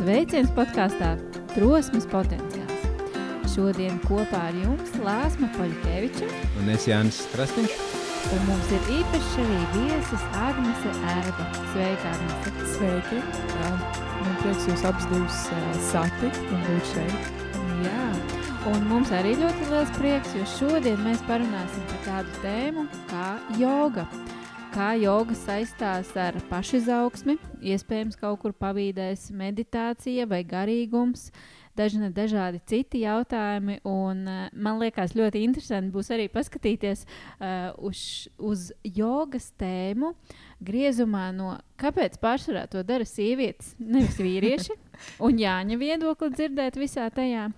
Sveiciens podkāstā Trosmes potenciāls. Šodien kopā ar jums Lāsma Poļkeviča Un es Jānis Krastīņš. un mums ir īpaši arī viesis Agnese Ērba. Sveika, Agnese! Sveiki! Jā, Man prieks jūs abus divus uh, satikt un būt šeit. Jā, un mums arī ļoti liels prieks, jo šodien mēs parunāsim par tādu tēmu kā joga. Kā joga saistās ar pašizaugsmi, iespējams, kaut kur pavīdēs meditācija vai garīgums, dažna, dažādi citi jautājumi. Un, uh, man liekas, ļoti interesanti būs arī paskatīties uh, uz, uz jogas tēmu, griezumā no kāpēc pārsvarā to dara sievietes, nevis vīrieši. Un Jāņa viedokli dzirdēt visā tajā.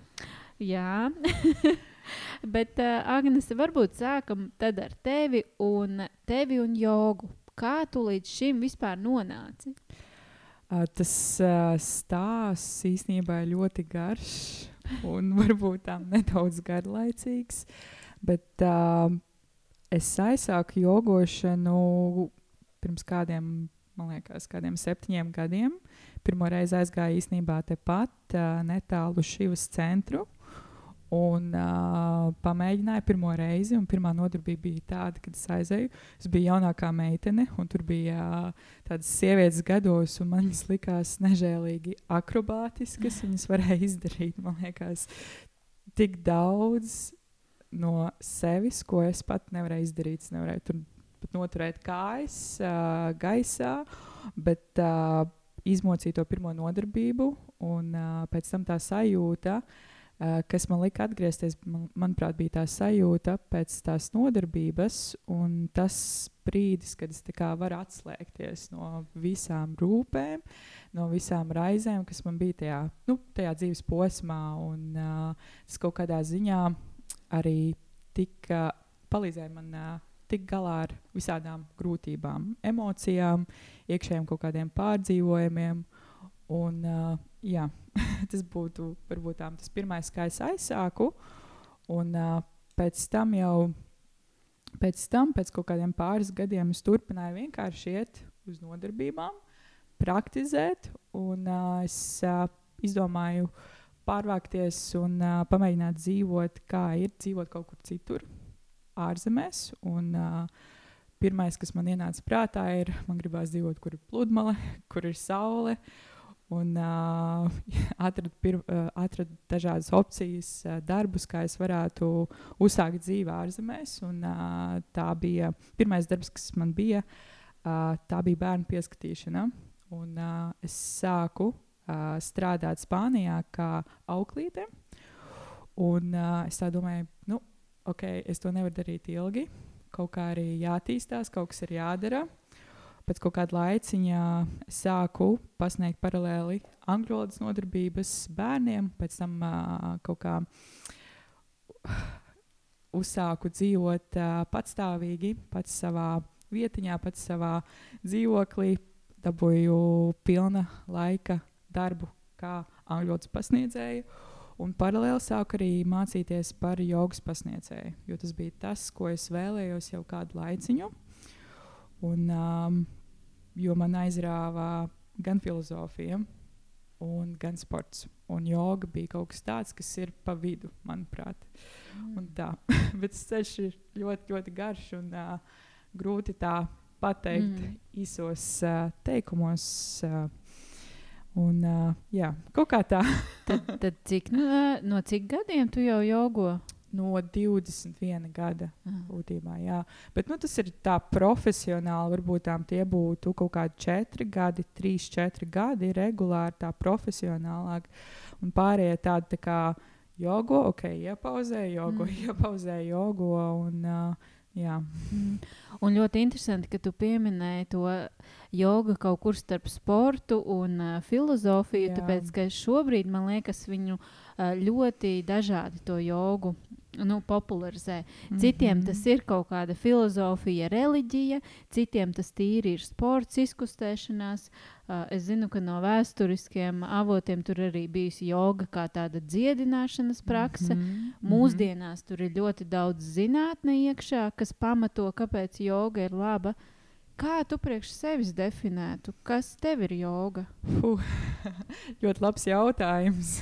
Jā, bet uh, Agnese, varbūt sākam tad ar tevi un tevi un jogu. Kā tu līdz šim vispār nonāci? Uh, tas uh, stāsts īstenībā ir ļoti garš un varbūt tā nedaudz garlaicīgs. Bet uh, es aizsāku jogošanu pirms kādiem, man liekas, kādiem septiņiem gadiem. Pirmo reizi aizgāju īstenībā tepat uh, netālu šīs centru. Un uh, pamēģināju pirmo reizi, un pirmā nodarbība bija tāda, kad es aizēju. Es biju jaunākā meitene, un tur bija uh, tādas sievietes gados, un man viņas likās nežēlīgi akrobātiskas. Viņas varēja izdarīt, man liekas, tik daudz no sevis, ko es pat nevarēju izdarīt. Es nevarēju tur pat noturēt kājas uh, gaisā, bet uh, izmocīju to pirmo nodarbību, un uh, pēc tam tā sajūta. Uh, kas man lika atgriezties, man, manuprāt, bija tā sajūta pēc tās nodarbības, un tas brīdis, kad es varu atslēgties no visām rūpēm, no visām raizēm, kas man bija tajā, nu, tajā dzīves posmā. Un, uh, tas kaut kādā ziņā arī tika, palīdzēja man uh, tikt galā ar visādām grūtībām, emocijām, iekšējiem kaut kādiem pārdzīvojumiem. Un, uh, jā, tas būtu varbūt tā, tas pirmais, kā es aizsāku. Un uh, pēc tam jau, pēc tam, pēc kaut kādiem pāris gadiem, es turpināju vienkārši iet uz nodarbībām, praktizēt. Un uh, es uh, izdomāju pārvākties un uh, pamēģināt dzīvot, kā ir dzīvot kaut kur citur, ārzemēs. Un, uh, pirmais, kas man ienāca prātā, ir, man gribās dzīvot, kur ir pludmale, kur ir saule. Un uh, atradu, pir, uh, atradu dažādas opcijas, uh, darbus, kā es varētu uzsākt dzīvi ārzemēs. Un, uh, tā bija pirmais darbs, kas man bija. Uh, tā bija bērnu pieskatīšana. Un, uh, es sāku uh, strādāt Spānijā kā auklīte. Un uh, es domāju, nu, ok, es to nevaru darīt ilgi. Kaut kā arī jāattīstās, kaut kas ir jādara. Pēc kaut kāda laiciņa sāku pasniegt paralēli angļu valodas nodarbības bērniem, pēc tam uh, kaut kā uzsāku dzīvot uh, patstāvīgi, pats savā vietiņā, pats savā dzīvoklī. Dabūju pilna laika darbu kā angļu valodas pasniedzēju. Un paralēli sāku arī mācīties par jogas pasniedzēju, jo tas bija tas, ko es vēlējos jau kādu laiciņu. Un, um, jo man aizrāva gan filozofija, gan sports. Un joga bija kaut kas tāds, kas ir pa vidu, manuprāt. Mm. Un tā. Bet ceļš ir ļoti, ļoti garš un uh, grūti tā pateikt mm. īsos uh, teikumos. Uh, Un, uh, jā, kaut kā tā. tad, tad cik, no, no cik gadiem tu jau jogo? No 21 gada Ah. būtībā, jā. Bet nu, tas ir tā profesionāli. Varbūt tām tie būtu kaut kādi 4 gadi, 3, 4 gadi regulāri tā profesionālāk. Un pārējie tādi tā kā jogo, ok, iepauzē, jogo, mm. iepauzē, jogo. Un, uh, jā. Mm. Un ļoti interesanti, ka tu pieminēji to jogu kaut kur starp sportu un uh, filozofiju, Jā. tāpēc ka šobrīd man liekas, viņu uh, ļoti dažādi to jogu. Nu, popularizē. Citiem Mhm. tas ir kaut kāda filozofija, reliģija, citiem tas tīri ir sports, izkustēšanās. Uh, es zinu, ka no vēsturiskiem avotiem tur arī bijusi joga kā tāda dziedināšanas prakse. Mhm, mhm. Mūsdienās tur ir ļoti daudz zinātnē iekšā, kas pamato, kāpēc joga ir laba. Kā tu priekš sevis definētu, kas tev ir joga? Huh. ļoti labs jautājums.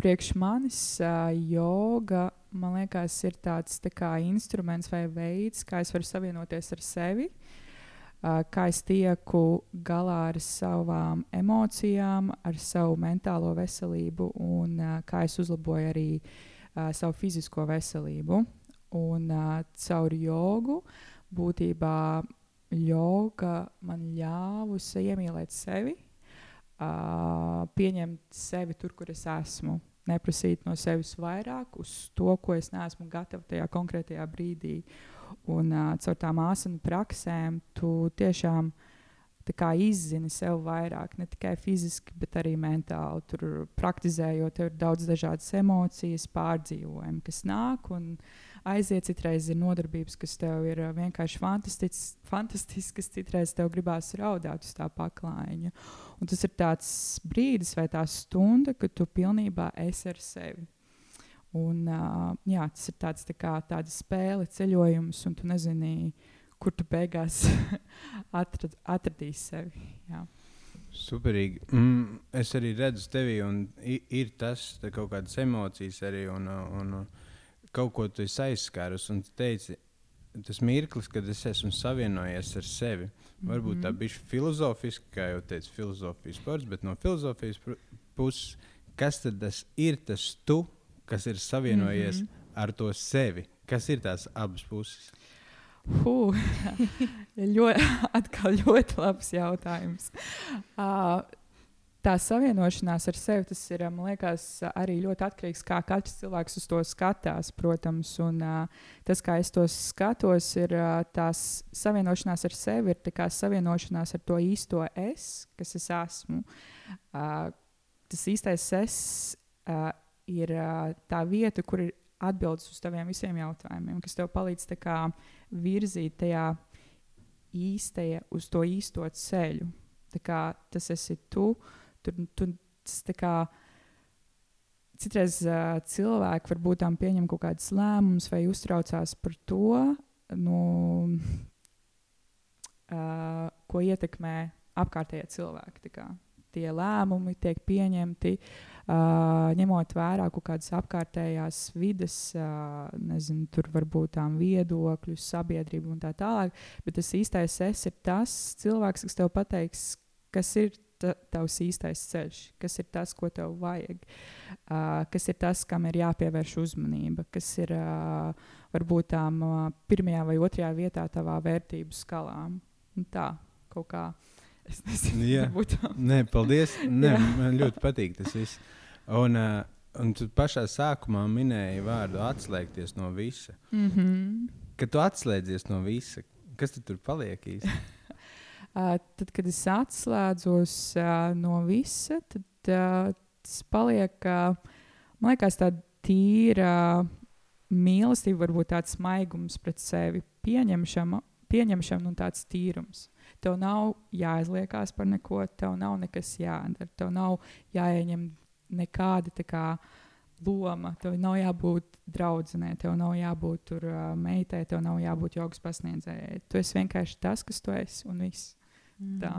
Priekš manis joga, man liekas, ir tāds tā kā instruments vai veids, kā es varu savienoties ar sevi. Kā es tieku galā ar savām emocijām, ar savu mentālo veselību, un kā es uzlaboju arī savu fizisko veselību. Un caur jogu būtībā joga man ļāvusi iemīlēt sevi, uh, pieņemt sevi tur, kur es esmu. Neprasīt no sevis vairāk uz to, ko es neesmu gatava tajā konkrētajā brīdī. Un uh, caur tām āsanu praksēm tu tiešām kā, izzini sev vairāk, ne tikai fiziski, bet arī mentāli. Tur praktizējot, tev ir daudz dažādas emocijas, pārdzīvojumi, kas nāk. Un, uh, aiziet, citreiz ir nodarbības, kas tev ir uh, vienkārši fantastiskas, citreiz tev gribās raudāt uz tā paklājiņa. Un tas ir tāds brīdis vai tā stunda, kad tu pilnībā esi ar sevi. Un, uh, jā, tas ir tāds, tā kā, tāda spēle, ceļojums, un tu nezini, kur tu beigās atrad, atradīsi sevi. Jā. Superīgi. Mm, es arī redzu tevi, un ir tas kaut kādas emocijas arī. Un, un, un, kaut ko tu esi aizskārus un teici, tas mirklis, kad es esmu savienojies ar sevi. Varbūt mm -hmm. tā bija filozofiski, kā jau teicu, filozofijas sports, bet no filozofijas puses, kas tad ir tas tu, kas ir savienojies mm -hmm. ar to sevi? Kas ir tās abas puses? Huh, ļoti, atkal ļoti labs jautājums. Uh, tā savienošanās ar sevi, tas ir, man liekas, arī ļoti atkarīgs no kā katrs cilvēks uz to skatās, protams. Un uh, tas, kā es to skatos, ir uh, tās savienošanās ar sevi, ir kā savienošanās ar to īsto es, kas es esmu. Uh, tas īstais es uh, ir uh, tā vieta, kur ir atbildes uz taviem visiem jautājumiem, kas tev palīdz kā, virzīt tajā īstajā, uz to īsto ceļu. Tā kā tas esi tu, uh, Tur, tur tas kā citreiz uh, cilvēki varbūt tam pieņem kaut kādus lēmumus vai uztraucās par to, nu, uh, ko ietekmē apkārtējie cilvēki. Tie lēmumi tiek pieņemti uh, ņemot vērā kaut kādas apkārtējās vidas, uh, nezinu, tur varbūt tām viedokļus, sabiedrību un tā tālāk. Bet tas īstais es ir tas cilvēks, kas tev pateiks, kas ir tavs īstais ceļš, kas ir tas, ko tev vajag, uh, kas ir tas, kam ir jāpievērš uzmanība, kas ir uh, varbūt tām uh, pirmajā vai otrajā vietā tavā vērtību skalā. Un tā kaut kā. Es nezinu, kāda ir. Nē, paldies. Nē, man ļoti patīk tas viss. Un, uh, un tu pašā sākumā minēji vārdu atslēgties no visa. Mm -hmm. Kad tu atslēdzies no visa, kas tur paliek īsti? Tad, kad es atslēdzos no visa, tad tas paliek, man liekas, tāda tīra mīlestība, varbūt tāds maigums pret sevi, pieņemšana, pieņemšana un tāds tīrums. Tev nav jāizliekās par neko, tev nav nekas jādara, tev nav jāieņem nekāda kā, loma, tev nav jābūt draudzenei, tev nav jābūt tur, uh, meitai, tev nav jābūt jogas pasniedzējai. Tu esi vienkārši tas, kas tu esi un viss. Mm. Tā.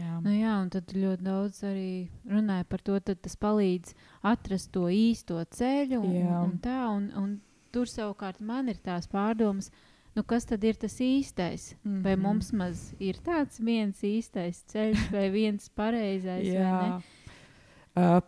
Jā. Nu, jā, un tad ļoti daudz arī runāja par to, ka tas palīdz atrast to īsto ceļu. Un, jā. un, tā, un, un tur savukārt man ir tās pārdomas, nu, kas tad ir tas īstais? Mm -hmm. Vai mhm. mums maz ir tāds viens īstais ceļš vai viens pareizais? jā. Uh,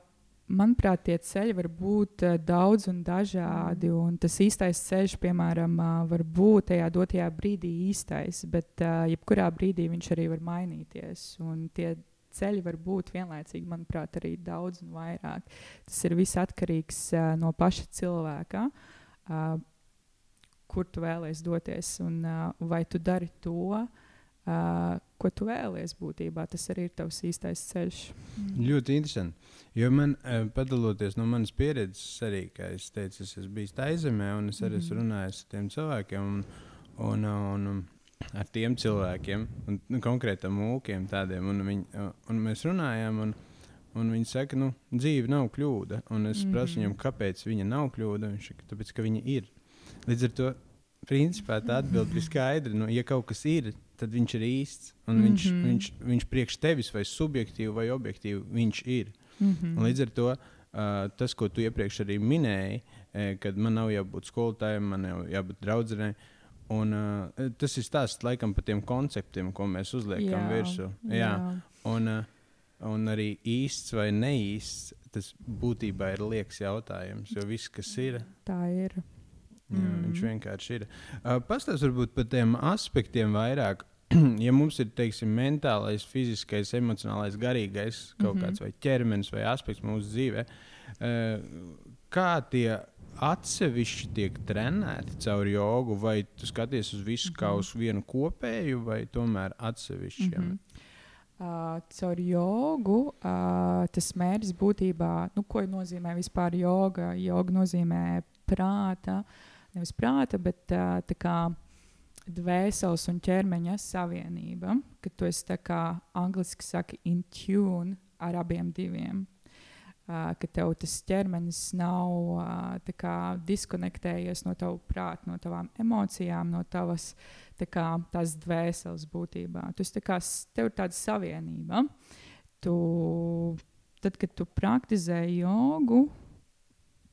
manuprāt, tie ceļi var būt uh, daudz un dažādi. Un tas īstais ceļš, piemēram, uh, var būt tajā dotajā brīdī īstais, bet uh, jebkurā brīdī viņš arī var mainīties. Un tie ceļi var būt vienlaicīgi, manuprāt, arī daudz un vairāk. Tas ir viss atkarīgs no paša cilvēka. Kur tu vēlēsies doties, un uh, vai tu dari to, uh, Uh, ko tu vēlies būtībā. Tas arī ir tavs īstais ceļš. Mm. Ļoti interesanti. Jo man, uh, padaloties no manas pieredzes, arī, kā es teicu, es esmu bijis Taizemē, un es arī mm. esmu runājis ar tiem cilvēkiem. Un, un, un, un, ar tiem cilvēkiem, un nu, konkrētiem mūkiem, tādiem. Un, viņi, un mēs runājām, un, un viņi saka, ka nu, dzīve nav kļūda. Un es mm. prasu viņam, kāpēc viņa nav kļūda. Viņš saka, tāpēc, ka viņa ir. Līdz ar to, principā, tā atbilde ir skaidra. Nu, ja kaut kas ir, tad viņš ir īsts. Mm -hmm. viņš, Mhm. viņš, viņš priekš tevis vai subjektīvi vai objektīvi viņš ir. Mm -hmm. Un līdz ar to uh, tas, ko tu iepriekš arī minēji, eh, kad man nav jābūt skolotājiem, man nav jābūt draudzenei. Un, uh, tas ir stāsts laikam par tiem konceptiem, ko mēs uzliekam virsū. Jā. Un, uh, un arī īsts vai neīsts, tas būtībā ir liekas jautājums. Jo viss, kas ir, Tā ir. jā, Mm. viņš vienkārši ir. Uh, Pastāstiet varbūt par tiem aspektiem vairāk. Ja mums ir teiksim, mentālais, fiziskais, emocionālais, garīgais kaut Mhm. kāds vai ķermenis vai aspekts mūsu dzīvē, uh, kā tie atsevišķi tiek trenēti caur jogu, vai tu skaties uz visu kā Mhm. uz vienu kopēju, vai tomēr atsevišķiem? Mhm. Uh, caur jogu uh, tas mērķis būtībā, nu, ko nozīmē vispār joga? Joga nozīmē prāta, nevis prāta, bet uh, tā kā dvēseles un ķermeņa savienība, kad tu esi tā kā angliski saka in tune ar abiem diviem. Uh, ka tev tas ķermenis nav uh, kā diskonektējies no tava prāta, no tavām emocijām, no tavas tā kā, tās dvēseles būtībā. Tas kā tev ir tāda savienība. Tu, tad, kad tu praktizē jogu,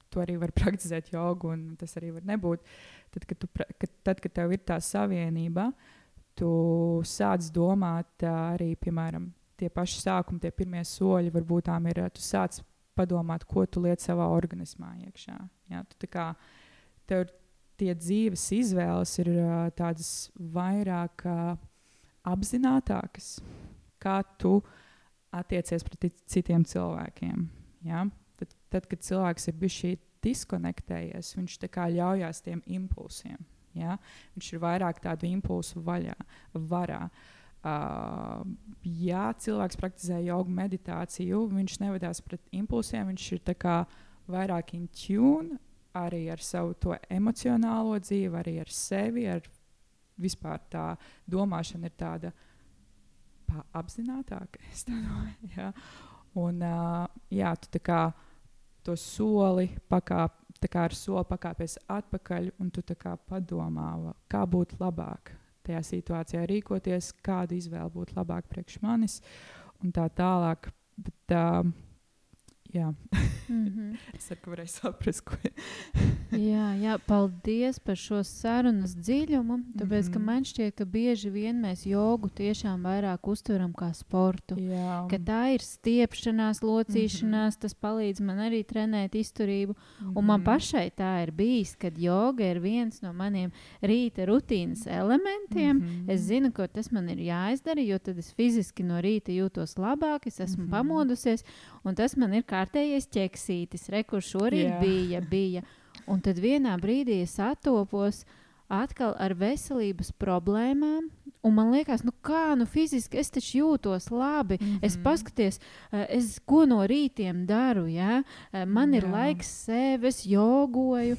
tu arī vari praktizēt jogu, un tas arī var nebūt. Tad, kad, tu, kad, tad, kad tev ir tā savienība, tu sāc domāt arī, piemēram, tie paši sākumi, tie pirmie soļi, varbūt tām ir, tu sāc padomāt, ko tu liec savā organismā iekšā. Jā, tu kā, tev tie dzīves izvēles ir tādas vairāk apzinātākas, kā tu attiecies pret ci- citiem cilvēkiem. Ja? Tad, tad, kad cilvēks ir bijis šī diskonektējies, viņš ļaujās tiem impulsiem. Ja? Viņš ir vairāk tādu impulsu vaļā, varā. Uh, ja cilvēks praktizē jogu meditāciju, viņš nevedās pret impulsiem, viņš ir vairāk in tune arī ar savu emocionālo dzīvi, arī ar sevi, ar vispār tā domāšana ir tāda apzinātāka. es domāju, jā. Un uh, jā, tu tā kā to soli pakāp, kā ar soli pakāpies atpakaļ, un tu padomā, kā būtu labāk tajā situācijā rīkoties, kāda izvēle būtu labāka priekš manis, un tā tālāk. Bet, uh, jā, Mm -hmm. es ceru, ka varēju saprast, ko Jā, jā, paldies par šo sarunas dziļumu. Tāpēc, mm -hmm. ka man šķiet, ka bieži vien mēs jogu tiešām vairāk uztveram kā sportu. jā, Ka tā ir stiepšanās, locīšanās, Mhm. tas palīdz man arī trenēt izturību. Un man Mhm. pašai tā ir bijis, kad joga ir viens no maniem rīta rutīnas elementiem. Mhm. Es zinu, ka tas man ir jāizdara, jo tad es fiziski no rīta jūtos labāk, es esmu mm. -hmm. pamodusies, un tas man ir kārtējais ķeksītis. Rekur šorīt Jā. bija, bija. Un tad vienā brīdī es atopos atkal ar veselības problēmām. Un man liekas, nu kā, nu fiziski es taču jūtos labi. Mm -hmm. Es Mhm. paskaties, eh, es ko no rītiem daru. Ja? Eh, Man ir Jā. laiks sev, es jogoju.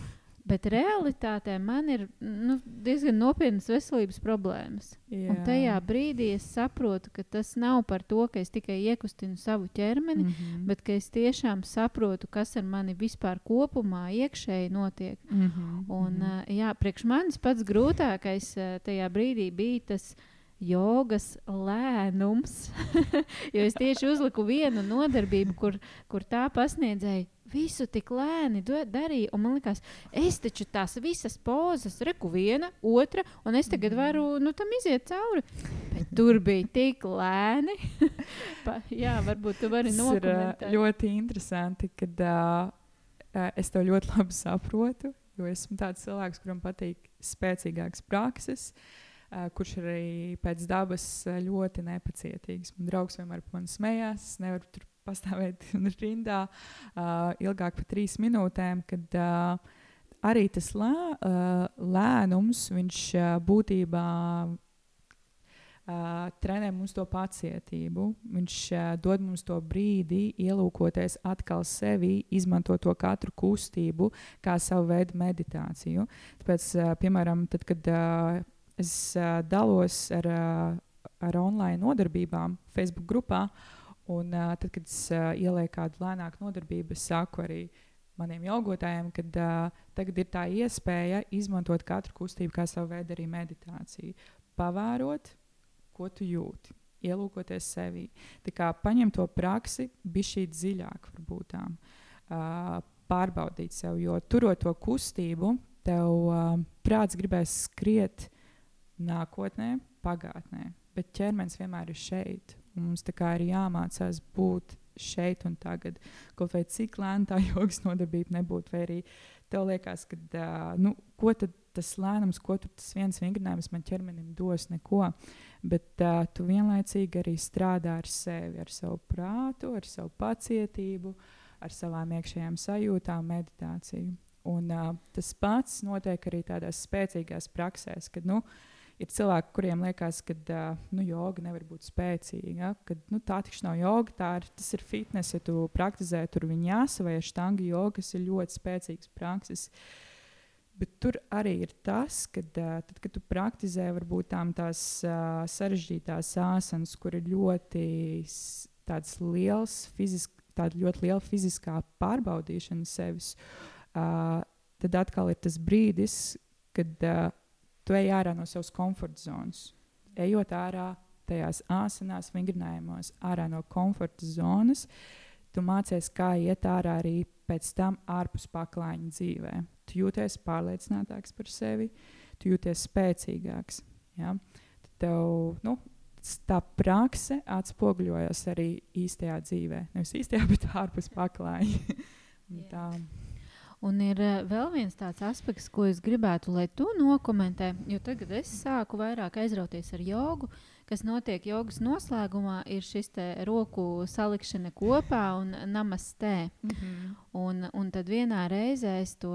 Bet realitātē man ir nu, diezgan nopietnas veselības problēmas. Jā. Un tajā brīdī es saprotu, ka tas nav par to, ka es tikai iekustinu savu ķermeni, mm. Mhm. bet ka es tiešām saprotu, kas ar mani vispār kopumā iekšēji notiek. Mhm. Un, Mhm. uh, jā, priekš manis pats grūtākais tajā brīdī bija tas jogas lēnums. jo es tieši uzliku vienu nodarbību, kur, kur tā pasniedzēja. Visu tik lēni darīja, man liekas, es taču tās visas pozas, reku viena, otra, un es tagad varu nu, tam iziet cauri. Bet tur bija tik lēni. pa, jā, varbūt tu vari Tas ir nokomentēt. ļoti interesanti, kad uh, es to ļoti labi saprotu. Jo esmu tāds cilvēks, kuram patīk spēcīgākas prakses, uh, kurš arī pēc dabas ļoti nepacietīgs. Man draugs vienmēr par mani smējās. Es nevaru tur pastāvēt rindā uh, ilgāk par trīs minūtēm, kad uh, arī tas lē, uh, lēnums, viņš uh, būtībā uh, trenē mums to pacietību. Viņš uh, dod mums to brīdi, ielūkoties atkal sevi, izmantot to katru kustību kā savu veidu meditāciju. Tāpēc, uh, piemēram, tad, kad uh, es uh, dalos ar, uh, ar online nodarbībām Facebook grupā, un uh, tad, kad es uh, ielieku kādu lēnāku nodarbību, es saku arī maniem jogotājiem, ka uh, tagad ir tā iespēja izmantot katru kustību kā savu veidu arī meditāciju. Pavērot, ko tu jūti. Ielūkoties sevi. Tā kā paņem to praksi, bija šī dziļāk, varbūt tā, uh, pārbaudīt sev. Jo turot to kustību, tev uh, prāts gribēs skriet nākotnē, pagātnē, bet ķermenis vienmēr ir šeit. Mums tā kā ir jāmācās būt šeit un tagad. Kaut vai cik lēna tā jogas nodarbība nebūtu, vai arī tev liekas, ka uh, nu, ko tas lēnums, ko tas viens vingrinājums man ķermenim dos, neko. Bet uh, tu vienlaicīgi arī strādā ar sevi, ar savu prātu, ar savu pacietību, ar savām iekšējām sajūtām, meditāciju. Un, uh, tas pats notiek arī tādās spēcīgās praksēs, kad nu, uh, ir cilvēki, kuriem liekas, ka uh, nu, joga nevar būt spēcīga. Kad, nu, tā taču nav joga, tā ir, tas ir fitness. Ja tu praktizē tur viņas vai štangi jogas, ir ļoti spēcīgs prakses. Bet tur arī ir tas, ka, uh, tad, kad tu praktizē varbūt tās uh, sarežģītās āsanas, kur ir ļoti liels fizisk, tāda ļoti liela fiziskā pārbaudīšana sevis, uh, tad atkal ir tas brīdis, kad uh, tu ej ārā no savas komforta zonas. Ejot ārā tajās āsinās, vingrinājumos, ārā no komforta zonas, tu mācies, kā iet ārā arī pēc tam ārpus paklājiņa dzīvē. Tu jūties pārliecinātāks par sevi, tu jūties spēcīgāks. Ja? Tev, nu, tā prakse atspoguļojas arī īstajā dzīvē. Nevis īstajā, bet ārpus paklājiņa. Un ir uh, vēl viens tāds aspekts, ko es gribētu, lai tu nokomentē, jo tagad es sāku vairāk aizrauties ar jogu. Kas notiek jogas noslēgumā, ir šis roku salikšana kopā un namastē. Mm -hmm. un, un tad vienā reizē es to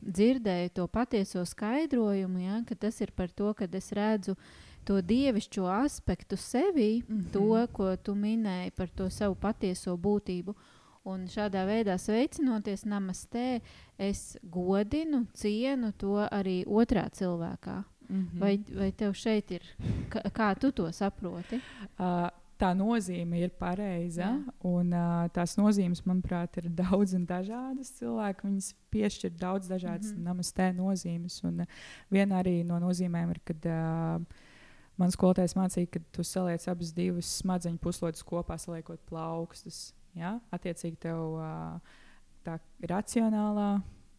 dzirdēju, to patieso skaidrojumu, ja, ka tas ir par to, ka es redzu to dievišķo aspektu sevī, mm -hmm. to, ko tu minēji par to savu patieso būtību. Un šādā veidā sveicinoties namastē, es godinu, cienu to arī otrā cilvēkā. Mm -hmm. vai, vai tev šeit ir, kā, kā tu to saproti? Uh, tā nozīme ir pareiza. Jā. Un, uh, tās nozīmes, manuprāt, ir daudz un dažādas. Cilvēki viņas piešķir daudz dažādas mm -hmm. namastē nozīmes. Un uh, viena arī no nozīmēm ir, kad uh, man skolotājs mācīja, ka tu saliec abas divas smadzeņu puslodes kopā, saliekot plaukstus. Ja? Attiecīgi, tev tā racionālā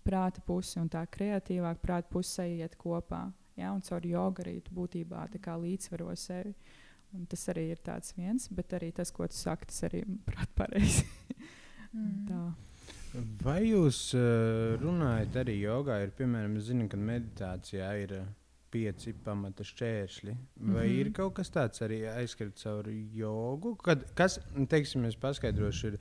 prāta puse un tā kreatīvā prāta puse iet kopā. Ja? Un caur jogu arī būtībā līdzsvaro sevi. Un tas arī ir viens, bet arī tas, ko tu saki, tas arī ir pareizi. mm. Vai jūs uh, runājat arī jogā? Ir, piemēram, zinu, ka meditācijā ir uh, pieci pamata šķēršļi. Vai mm -hmm. ir kaut kas tāds arī aizskriet caur jogu? Kad, kas, teiksim, es paskaidrošu, ir,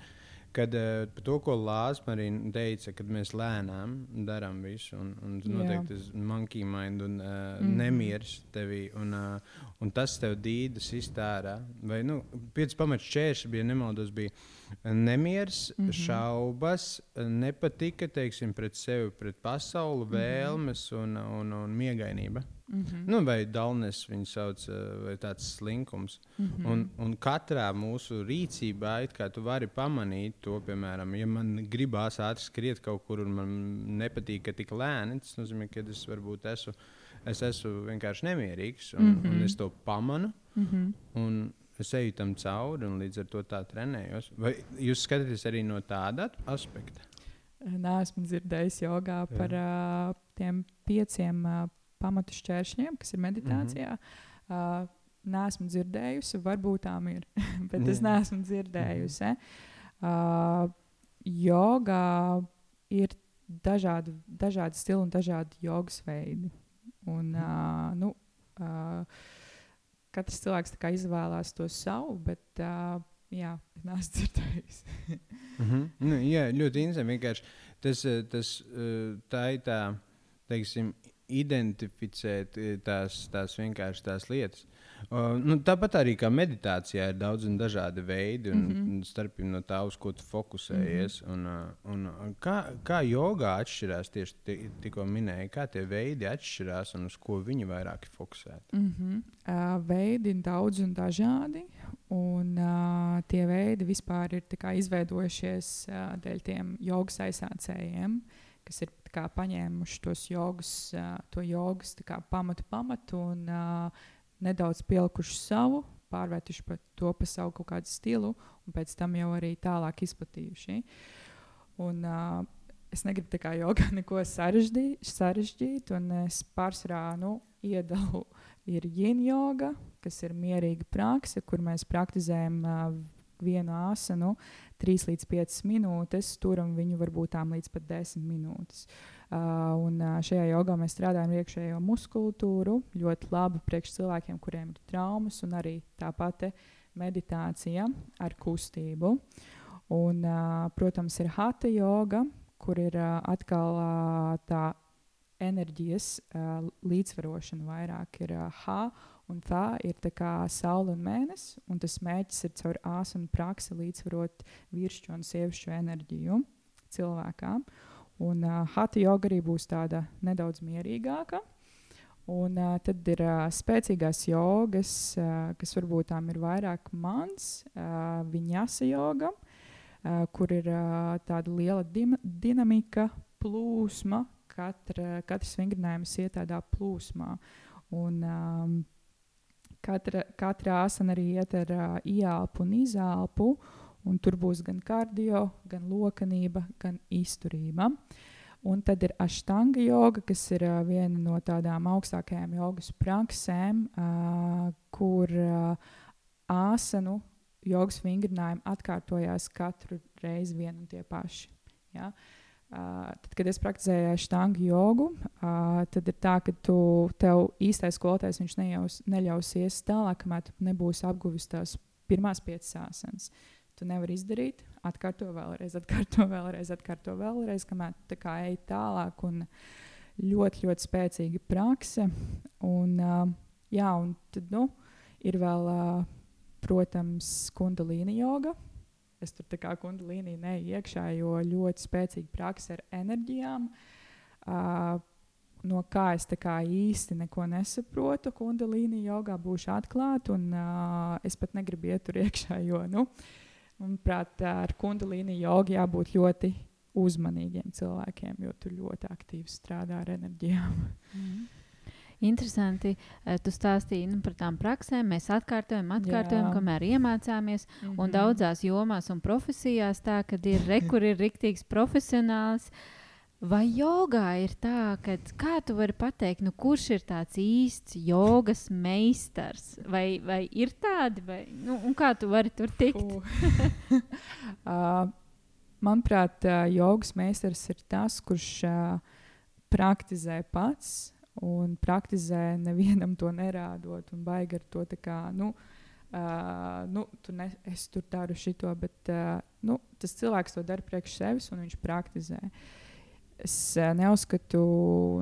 kad uh, par to, ko Lāsma arī teica, kad mēs lēnām darām visu, un, un noteikti tas monkey mind un uh, mm -hmm. nemieris tevī, un, uh, un tas tev dīdas iztērā. Vai, nu, pieci pamata šķēršļi bija, nemaldos, bija nemieris, mm -hmm. šaubas, nepatika, teiksim, pret sevi, pret pasauli, mhm. vēlmes un, un, un miegainība. Mm -hmm. nu, vai Dalnes viņu sauc, eh, vai tāds slinkums. Mm -hmm. un, un katrā mūsu rīcībā, kā tu vari pamanīt to, piemēram, ja man gribās ātri skriet kaut kur, un man nepatīk, ka tik lēni, tas nozīmē, ka es varbūt esmu, es esmu vienkārši nemierīgs, un, mm -hmm. un es to pamanu. Mm -hmm. Un, es eju tam cauri un līdz ar to tā trenējos. Vai jūs skatāties arī no tāda aspekta? Nē, esmu dzirdējis jogā par uh, tiem pieciem uh, pamatu šķēršļiem, kas ir meditācijā. Mm -hmm. uh, Nē, esmu dzirdējusi, varbūt tām ir, bet es neesmu dzirdējusi. Uh, jogā ir dažādi, dažādi stili un dažādi jogas veidi. Un, uh, nu, uh, katrs cilvēks izvēlās to savu, bet uh, jā, es neesmu dzirdējis. mm -hmm. nu, jā, ļoti interesanti. Tas, tas, tā ir tā, teiksim, identificēt eh, tās, tās vienkārši tās lietas. Uh, nu, tāpat arī kā meditācijā ir daudz un dažādi veidi, un mm -hmm. starp no tā, uz ko tu fokusējies. Mm -hmm. un, uh, un, uh, kā, kā jogā atšķirās tieši tikko minēja, kā tie veidi atšķirās un uz ko viņi vairāk ir fokusēti? Mm -hmm. uh, veidi ir daudz un dažādi. Un, uh, tie veidi vispār ir izveidojušies uh, dēļ tiem jogas aizsācējiem. Kas ir paņēmuši tos jogas, to jogas pamatu, pamatu un nedaudz pielikuši savu, pārvērtuši par to pa savu kaut kādu stilu, un pēc tam jau arī tālāk izplatījuši. Un, uh, es negribu tā kā jogā neko sarežģīt, sarežģīt un es pārsvarā nu, iedalu ir yin joga, kas ir mierīga prakse, kur mēs praktizējam uh, vienu asanu 3 līdz 5 minūtes, turam viņu varbūt tām līdz pat 10 minūtes. Uh, un uh, šajā jogā mēs strādājam ar iekšējo muskultūru, ļoti labi priekš cilvēkiem, kuriem ir traumas, un arī tā pati meditācija ar kustību. Un, uh, protams, ir hatha joga, kur ir uh, atkal uh, tā enerģijas uh, līdzsvarošana vairāk ir uh, H un tā ir tā kā saule un mēnesis, un tas mērķis ir caur āsu un praksi līdzsvarot vīrišķo un sievišķo enerģiju cilvēkām. Un uh, Hatha joga arī būs tāda nedaudz mierīgāka. Un uh, tad ir uh, spēcīgās jogas, uh, kas varbūt tām ir vairāk mans, uh, viņasa joga, uh, kur ir uh, tāda liela dinamika, plūsma, katra, katrs vingrinājums iet tādā plūsmā. Un, um, katra, katra asana arī iet ar uh, ieelpu un izelpu, un tur būs gan kardio, gan lokanība, gan izturība. Un tad ir aštanga joga, kas ir uh, viena no tādām augstākajām jogas praksēm, uh, kur uh, āsanu jogas vingrinājumi atkārtojās katru reizi vien un tie paši. Ja? Uh, tad, kad es praktizēju štāņu jogu, uh, tad ir tā, ka tu, tev īstais skolotājs neļaus, neļausies tālāk, kamēr tu nebūsi apguvis tās pirmās piecas sāsenes. Tu nevari izdarīt, atkārto vēlreiz, atkārto vēlreiz, atkārto vēlreiz, kamēr tu tā ej tālāk. Un ļoti, ļoti spēcīga prakse. Un, uh, jā, un tad nu, ir vēl, uh, protams, kundalīna joga es tur kā kundalīnī neju iekšā, jo ļoti spēcīga praksa ar enerģijām. Uh, no kā es kā īsti neko nesaprotu, kundalīni jogā būšu atklāta, un uh, es pat negribu iet tur iekšā, jo, nu, manuprāt, ar kundalīni jogu jābūt ļoti uzmanīgiem cilvēkiem, jo tu ļoti aktīvi strādā ar enerģijām. Mm. Interesanti, eh, tu stāstīji nu, par tām praksēm. Mēs atkārtojam, atkārtojam, Jā. kamēr iemācāmies. Mm -hmm. Un mhm. daudzās jomās un profesijās tā, ka ir re, kur ir riktīgs profesionāls. Vai jogā ir tā, ka kā tu vari pateikt, nu, kurš ir tāds īsts jogas meistars? Vai, vai ir tādi, vai, nu, un kā tu vari tur tikt? uh, manuprāt, jogas meistars ir tas, kurš uh, praktizē pats un praktizē, nevienam to nerādot, un baigi ar to tā kā. Nu, Uh, nu, tu ne, es tur daru šito, bet uh, nu, tas cilvēks to dara priekš sevis un viņš praktizē. Es uh, neuzskatu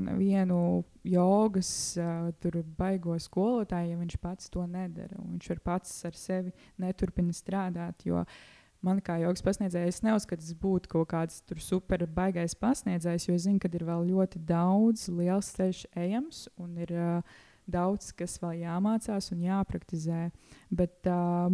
nevienu jogas, uh, baigo skolotāju, ja viņš pats to nedara. Viņš var pats ar sevi neturpina strādāt. Jo uh, man kā jogas pasniedzējs, es neuzskatu, ka tas būtu kaut kāds super baigais pasniedzējs, jo es zinu, ka ir vēl ļoti daudz liels ceļš ejams un ir uh, daudz, kas vēl jāmācās un jāpraktizē. Bet, uh,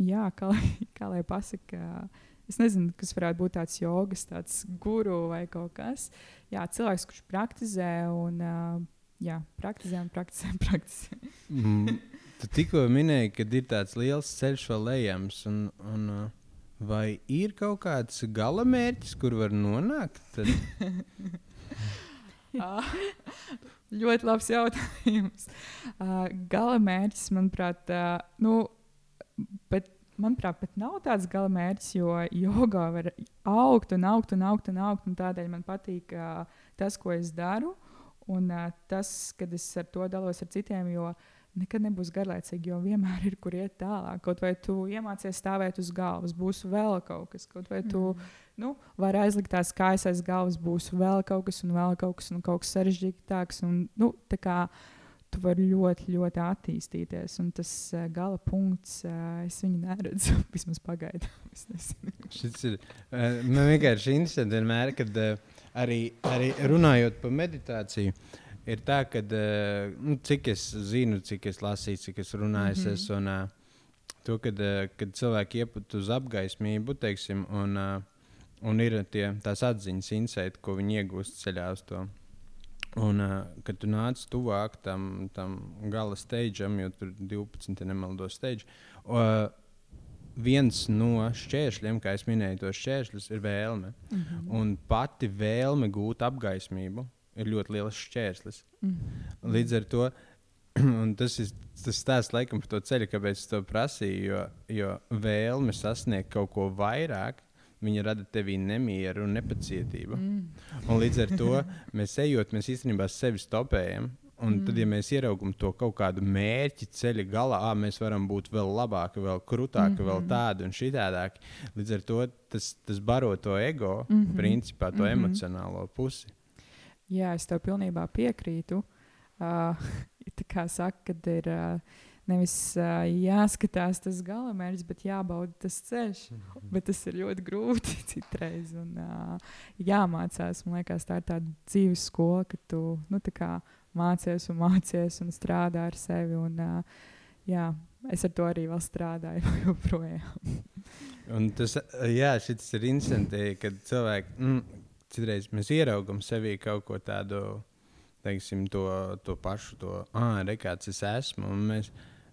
jā, kā kā lai pasakā, es nezinu, kas varētu būt tāds jogas, tāds guru vai kaut kas. Jā, cilvēks, kurš praktizē un uh, jā, praktizē un praktizē. Un praktizē. mm. Tu tikko minēji, ka ir tāds liels ceļš vēl ejams. Un, un, uh, Vai ir kaut kāds gala mērķis, kur var nonākt? ah, ļoti labs jautājums. Uh, gala mērķis, manuprāt, uh, nu, bet, manuprāt, pat nav tāds gala mērķis, jo jogā var augt un augt un augt un augt. Un tādēļ man patīk uh, tas, ko es daru, un uh, tas, kad es ar to dalos ar citiem. Jo, uh, nekad nebūs garlaicīgi, jo vienmēr ir kur iet tālāk. Kaut vai tu iemācies stāvēt uz galvas, būs vēl kaut kas, kaut vai tu mm. nu, vari aizlikt tās kājas aiz galvas, būs vēl kaut kas, un vēl kaut kas, un kaut kas sarežģītāks. Un, nu, Tu vari ļoti, ļoti attīstīties, un tas uh, gala punkts, uh, es viņu neredzu. Vismaz pagaidām. Šis ir uh, man vienkārši interesanti vienmēr, kad uh, arī, arī runājot par meditāciju. Uh, ir tā, ka uh, nu, cik es zinu, cik es lasīju, cik es runāju, mm -hmm. es, un uh, to, kad, uh, kad cilvēki ieput uz apgaismību, teiksim, un, uh, un ir tie, tās atziņas, insights, ko viņi iegūst ceļā uz to. Un, uh, kad tu nāc tuvāk tam, tam gala steigam, jo tur 12 nemaldos steigi, uh, viens no šķēršļiem, kā jau minēju, tos šķēršļus ir vēlme. Mm -hmm. Un pati vēlme gūt apgaismību ir ļoti liels šķērslis. Mm. Līdz ar to tas ir tas stāsts laikam par to ceļu, kāpēc es to prasīju. Jo, jo vēlme sasniegt kaut ko vairāk, viņa rada tevī nemieru un nepacietību. Mm. Un līdz ar to mēs ejot, mēs īstenībā sevi stopējam. Un mm. tad, ja mēs ieraugām to kaut kādu mērķi ceļa galā, ah, mēs varam būt vēl labāki, vēl krūtāki, mm -hmm. vēl tādi un šitādāki. Līdz ar to tas, tas baro to ego, mm -hmm. principā to mm -hmm. emocionālo pusi. Jā, es tev pilnībā piekrītu. Uh, tā kā saka, kad ir uh, nevis uh, jāskatās tas galamērķis, bet jābauda tas ceļš. Bet tas ir ļoti grūti citreiz. Un, uh, jāmācās, man liekas, tā ir tāda dzīves skola, ka tu nu, mācies un mācies un strādā ar sevi. Un, uh, jā, es ar to arī vēl strādāju joprojām. un tas, jā, ir interesanti, kad cilvēki, mm, citreiz mēs ieraugam sevī kaut ko tādu, teiksim, to, to pašu, to, ah, re, kāds es esmu. Mēs,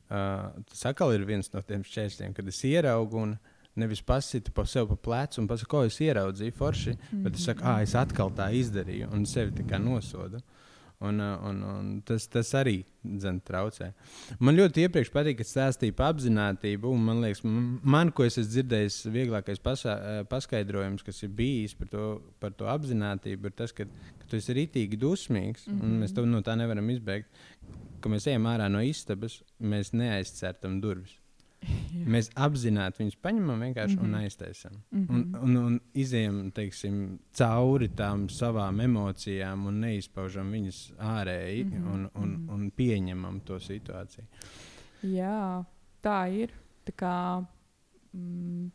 uh, tas atkal ir viens no tiem šķēršļiem, kad es ieraugu un nevis pasitu pa sevi pa plecu un pasaku, ko es ieraudzīju forši, mm -hmm. bet es saku, ah, es atkal tā izdarīju un sevi tā kā nosodu. Uh, Un, uh, un, un tas, tas arī dzen, traucē. Man ļoti iepriekš patīk, ka stāstīja par apziņotību. Man liekas, man, ko es esmu dzirdējis, vieglākais pasā, uh, paskaidrojums, kas ir bijis par to, par to apziņotību, ir tas, ka, ka tu esi rītīgi dusmīgs. Mm -hmm. Mēs to no tā nevaram izbēgt. Kad mēs ejam ārā no istabas, mēs neaizcertam durvis. Jā. Mēs apzināti viņus paņemam vienkārši mm -hmm. un mhm. aiztaisām. Mm -hmm. un, un, un izējām teiksim, cauri tām savām emocijām un neizpaužam viņas ārēji mm -hmm. un, un, mhm. un pieņemam to situāciju. Jā, tā ir. Tā kā, mm,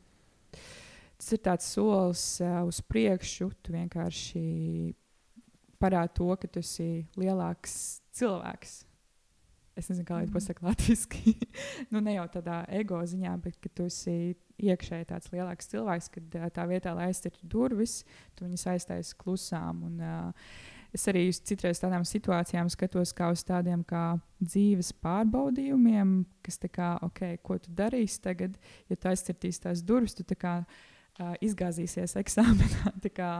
tas ir tāds solis uh, uz priekšu. Tu vienkārši parādi to, ka tu esi lielāks cilvēks es nezinu, kā lai to pasakā latviešu. nu, ne jau tādā ego ziņā, bet ka tu esi iekšēji tāds lielāks cilvēks, kad tā vietā, lai aiztirtu durvis, tu viņus aiztaisi klusām. Un, uh, es arī citreiz tādām situācijām skatos kā uz tādiem kā dzīves pārbaudījumiem, kas tā kā, ok, ko tu darīsi tagad, ja tu aizcirtīsi tās durvis, tu tā kā uh, izgāzīsies eksāmenā. kā,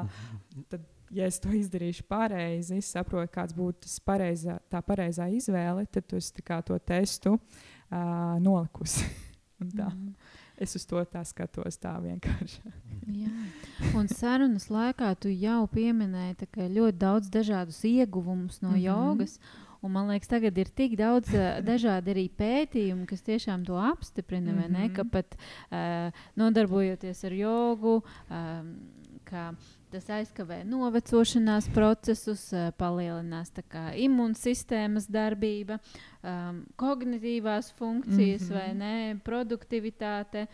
tad ja es to izdarīšu pareizi, es saprotu, kāds būtu pareizā, tā pareizā izvēle, tad es to testu uh, nolikusi. mm. Es uz to tā skatos tā vienkārši. Jā. Un sarunas laikā tu jau pieminēji ļoti daudz dažādus ieguvumus no mm -hmm. jogas. Un man liekas, tagad ir tik daudz uh, dažādu arī pētījumu, kas tiešām to apstiprina, mm -hmm. ne, ka pat uh, nodarbojoties ar jogu, um, ka Tas aizkavē novecošanās procesus, palielinās imūnsistēmas darbība, um, kognitīvās funkcijas, mm -hmm. vai ne, produktivitāte.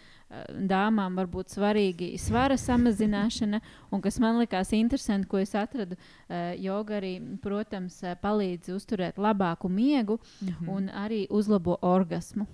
Dāmām var būt svarīgi svara samazināšana, un kas man likās interesanti, ko es atradu, uh, joga arī, protams, palīdz uzturēt labāku miegu mm -hmm. un arī uzlabo orgasmu.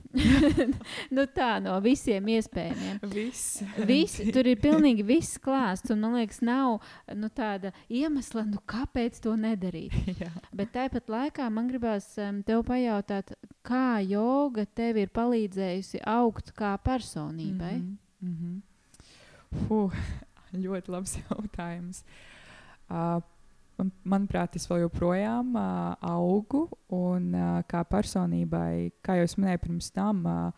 nu, tā no visiem iespējamiem. Viss. Viss, tur ir pilnīgi viss klāsts, un man liekas, nav nu, tāda iemesla, nu, kāpēc to nedarīt. Bet tāpat laikā man gribās um, tev pajautāt, pajautāt, kā joga tev ir palīdzējusi augt kā personībai? Mm -hmm. Mm -hmm. Fuh, ļoti labs jautājums. Uh, man, manuprāt, es vēl joprojām uh, augu, un uh, kā personībai, kā jau es minēju pirms tam, uh,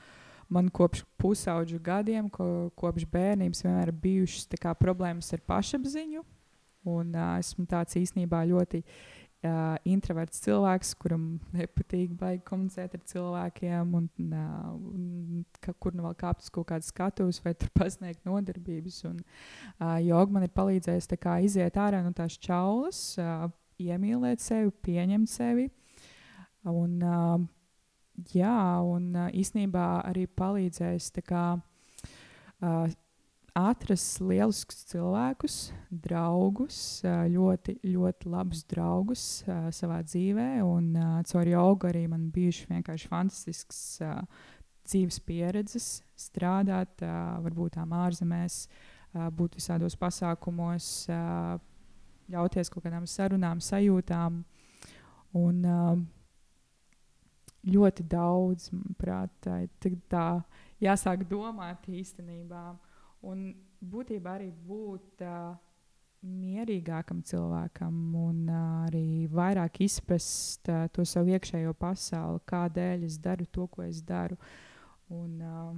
man kopš pusauģu gadiem, ko, kopš bērnības, vienmēr ir bijušas kā, problēmas ar pašapziņu. Un, uh, esmu tāds īstenībā ļoti uh, introverts cilvēks, kuram nepatīk baigi komunicēt ar cilvēkiem, un, uh, un ka, kur nu vēl kāpt uz kaut kādas skatuves vai pasniegt nodarbības. Un, uh, joga man ir palīdzējis iziet ārā no tās čaulas, uh, iemīlēt sevi, pieņemt sevi. Un, uh, jā, un uh, īsnībā arī palīdzējis kā, uh, atrast lieliskus cilvēkus, draugus, ļoti, ļoti labus draugus savā dzīvē. Un caur jogu arī man bijuši vienkārši fantastisks dzīves pieredzes, strādāt, varbūt tām ārzemēs, būt visādos pasākumos, ļauties kaut kādām sarunām, sajūtām. Un, ļoti daudz, manuprāt, tā, tā jāsāk domāt īstenībā. Un būtībā arī būt uh, mierīgākam cilvēkam un uh, arī vairāk izprast uh, to savu iekšējo pasauli, kādēļ es daru to, ko es daru. Un, uh,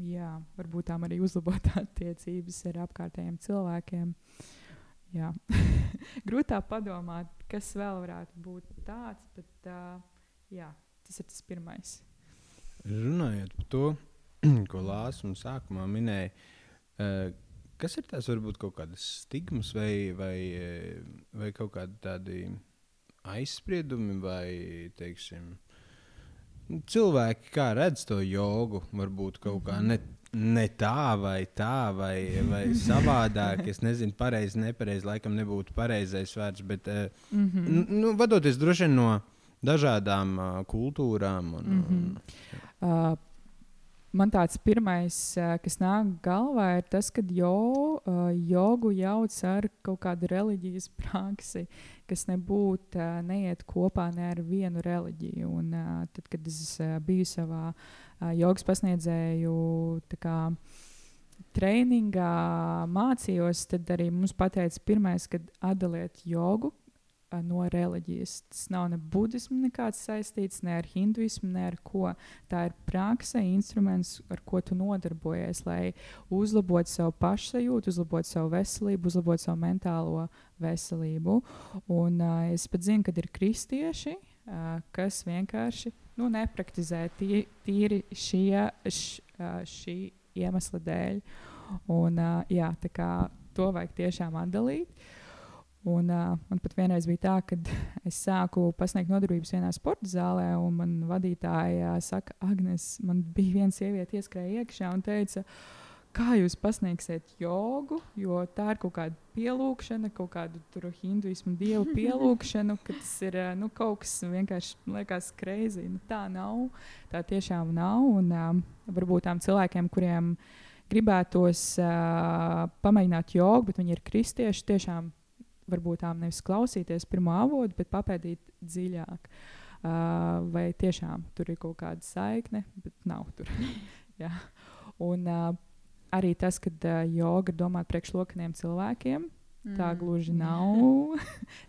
jā, varbūt tām arī uzlabot attiecības ar apkārtējiem cilvēkiem. Grūtāk padomāt, kas vēl varētu būt tāds, bet uh, jā, tas ir tas pirmais. Runājot par to, ko Lāsas sākumā minēja, uh, kas ir tās varbūt kaut kādas stigmas vai, vai, vai kaut kādi tādi aizspriedumi vai, teiksim, cilvēki, kā redz to jogu, varbūt kaut kā ne, ne tā vai tā, vai, vai savādāk. Es nezinu, pareizi, nepareizi, laikam nebūtu pareizais vārds, bet mm -hmm. nu, vadoties droši vien no dažādām uh, kultūrām. Un, mm -hmm. uh, Man tāds pirmais, kas nāk galvā, ir tas, ka jo, jogu jauc ar kaut kādu reliģijas praksi, kas nebūtu neiet kopā ne ar vienu reliģiju. Un, tad, kad es biju savā jogas pasniedzēju kā, treiningā, mācījos, tad arī mums pateica, pirmais, kad atdaliet jogu no reliģijas. Tas nav ne budismu nekāds saistīts, ne ar hinduismu, ne ar ko. Tā ir praksa, instruments, ar ko tu nodarbojies, lai uzlabotu savu pašsajūtu, uzlabotu savu veselību, uzlabotu savu mentālo veselību. Un, uh, es pat zinu, ka ir kristieši, uh, kas vienkārši nu, nepraktizē tī, tīri šie, š, uh, šī iemesla dēļ. Un, uh, jā, to vajag tiešām atdalīt. Uh, Un, uh, man pat vienreiz bija tā, ka es sāku pasniegt nodarbības vienā sporta zālē, un man vadītāja saka, Agnes, man bija viena sieviete, ieskrēja iekšā un teica, kā jūs pasniegsiet jogu, jo tā ir kaut kāda pielūgšana, kaut kādu hinduismu dievu pielūgšanu, ka tas ir nu, kaut kas vienkārši liekas greizi. Nu, tā nav, tā tiešām nav. Un um, varbūt tām cilvēkiem, kuriem gribētos uh, pamēģināt jogu, bet viņi ir kristieši, tiešām varbūt tām nevis klausīties pirmo avotu, bet papētīt dziļāk. Uh, vai tiešām tur ir kaut kāda saikne, bet nav tur. Un uh, arī tas, ka uh, joga domāta priekšlokaniem cilvēkiem. Mm. Tā gluži nav.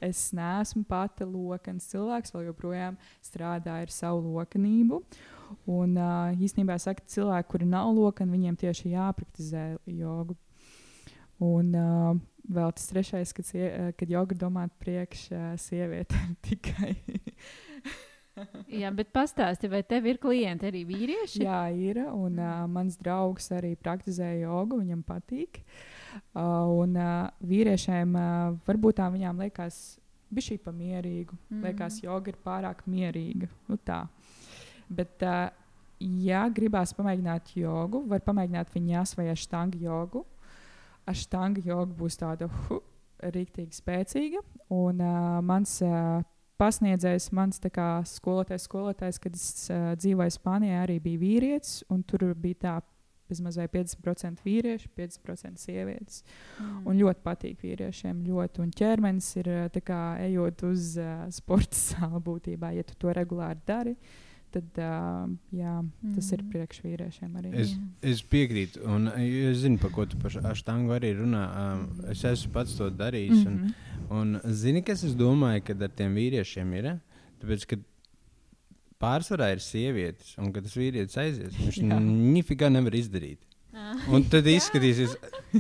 es neesmu pati lokans cilvēks, vēl joprojām strādāju ar savu lokanību. Un uh, īstenībā saka, cilvēki, kuri nav lokani, viņiem tieši jāpraktizē jogu. Un, uh, vēl tas trešais, kad, sie, eh, kad joga domāt priekš sievietēm tikai. Jā, bet pastāsti, vai tev ir klienti arī vīrieši? Jā, ir. Un uh, mans draugs arī praktizē jogu, viņam patīk. Uh, un uh, vīriešiem uh, varbūt tā viņām liekas, bija šī pamierīga. Mm. Liekas, joga ir pārāk mierīga. Nu, tā. Bet, uh, ja gribās pamēģināt jogu, var pamēģināt viņas vai štangu jogu aštanga joga būs tāda hu, rīktīgi spēcīga. Un uh, mans uh, pasniedzējs, mans kā, skolotājs, skolotājs, kad es uh, dzīvoju Spānijā, arī bija vīrietis. Tur bija tā bezmaz 50% vīriešu, 50% sievietes. Mm. Un ļoti patīk vīriešiem. Ļoti. Un ķermenis ir kā, ejot uz uh, sporta sāli būtībā, ja tu to regulāri dari. Uh, tad uh, jā, tas mm. ir priekš vīriešiem arī. Es, es piekrītu, un es zinu, par ko tu par aštangu arī runā. Um, es esmu pats to darījis. Mm -hmm. un, un zini, kas es domāju, kad ar tiem vīriešiem ir? Tāpēc, ka pārsvarā ir sievietes, un kad tas vīrietis aizies, viņš nifigā nevar izdarīt. Un tad izskatīsies,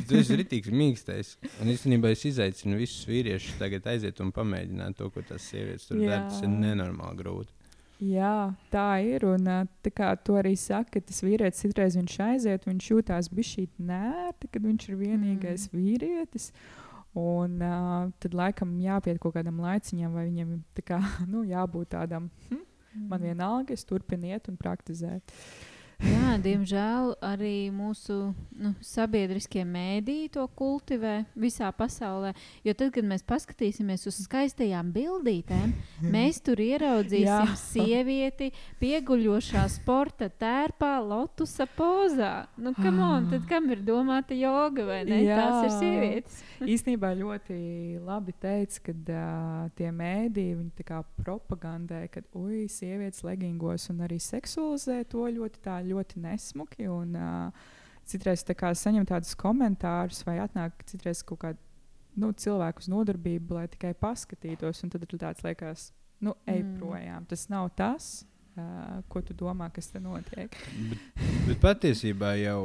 tas ir rītīgs, mīkstais. Un īstenībā es izaicinu visus vīriešus tagad aiziet un pamēģināt to, ko tas sievietes tur dara. Tas ir nenormāli grūti. Jā, tā ir. Un tā kā tu arī saki, tas vīrietis citreiz viņš aiziet, viņš jūtās bišķīt nērti, kad viņš ir vienīgais mm. vīrietis. Un uh, tad laikam jāpiet kaut kādam laiciņam, vai viņam kā, nu, jābūt tādam, hm, mm. man vienalga, es turpinu iet un praktizēt. Jā, diemžēl arī mūsu nu, sabiedriskie mēdīji to kultivē visā pasaulē. Jo tad, kad mēs paskatīsimies uz skaistajām bildītēm, mēs tur ieraudzīsim sievieti pieguļošā sporta tērpā, lotusa pozā. Nu, kam, on, tad kam ir domāta joga vai ne? Jā. Tās ir sievietes. Īstenībā ļoti labi teica, ka uh, tie mēdīji viņi tā kā propagandē, ka ui, sievietes leggingos un arī seksualizē to ļoti, tā, ļoti nesmuki. Un, uh, citreiz tā kā saņem tādus komentārus vai atnāk citreiz kaut kādi nu, cilvēku uz nodarbību, lai tikai paskatītos. un Tad ir tāds liekas, nu, ej Mm. projām. Tas nav tas, uh, ko tu domā, kas te notiek. Bet, bet patiesībā jau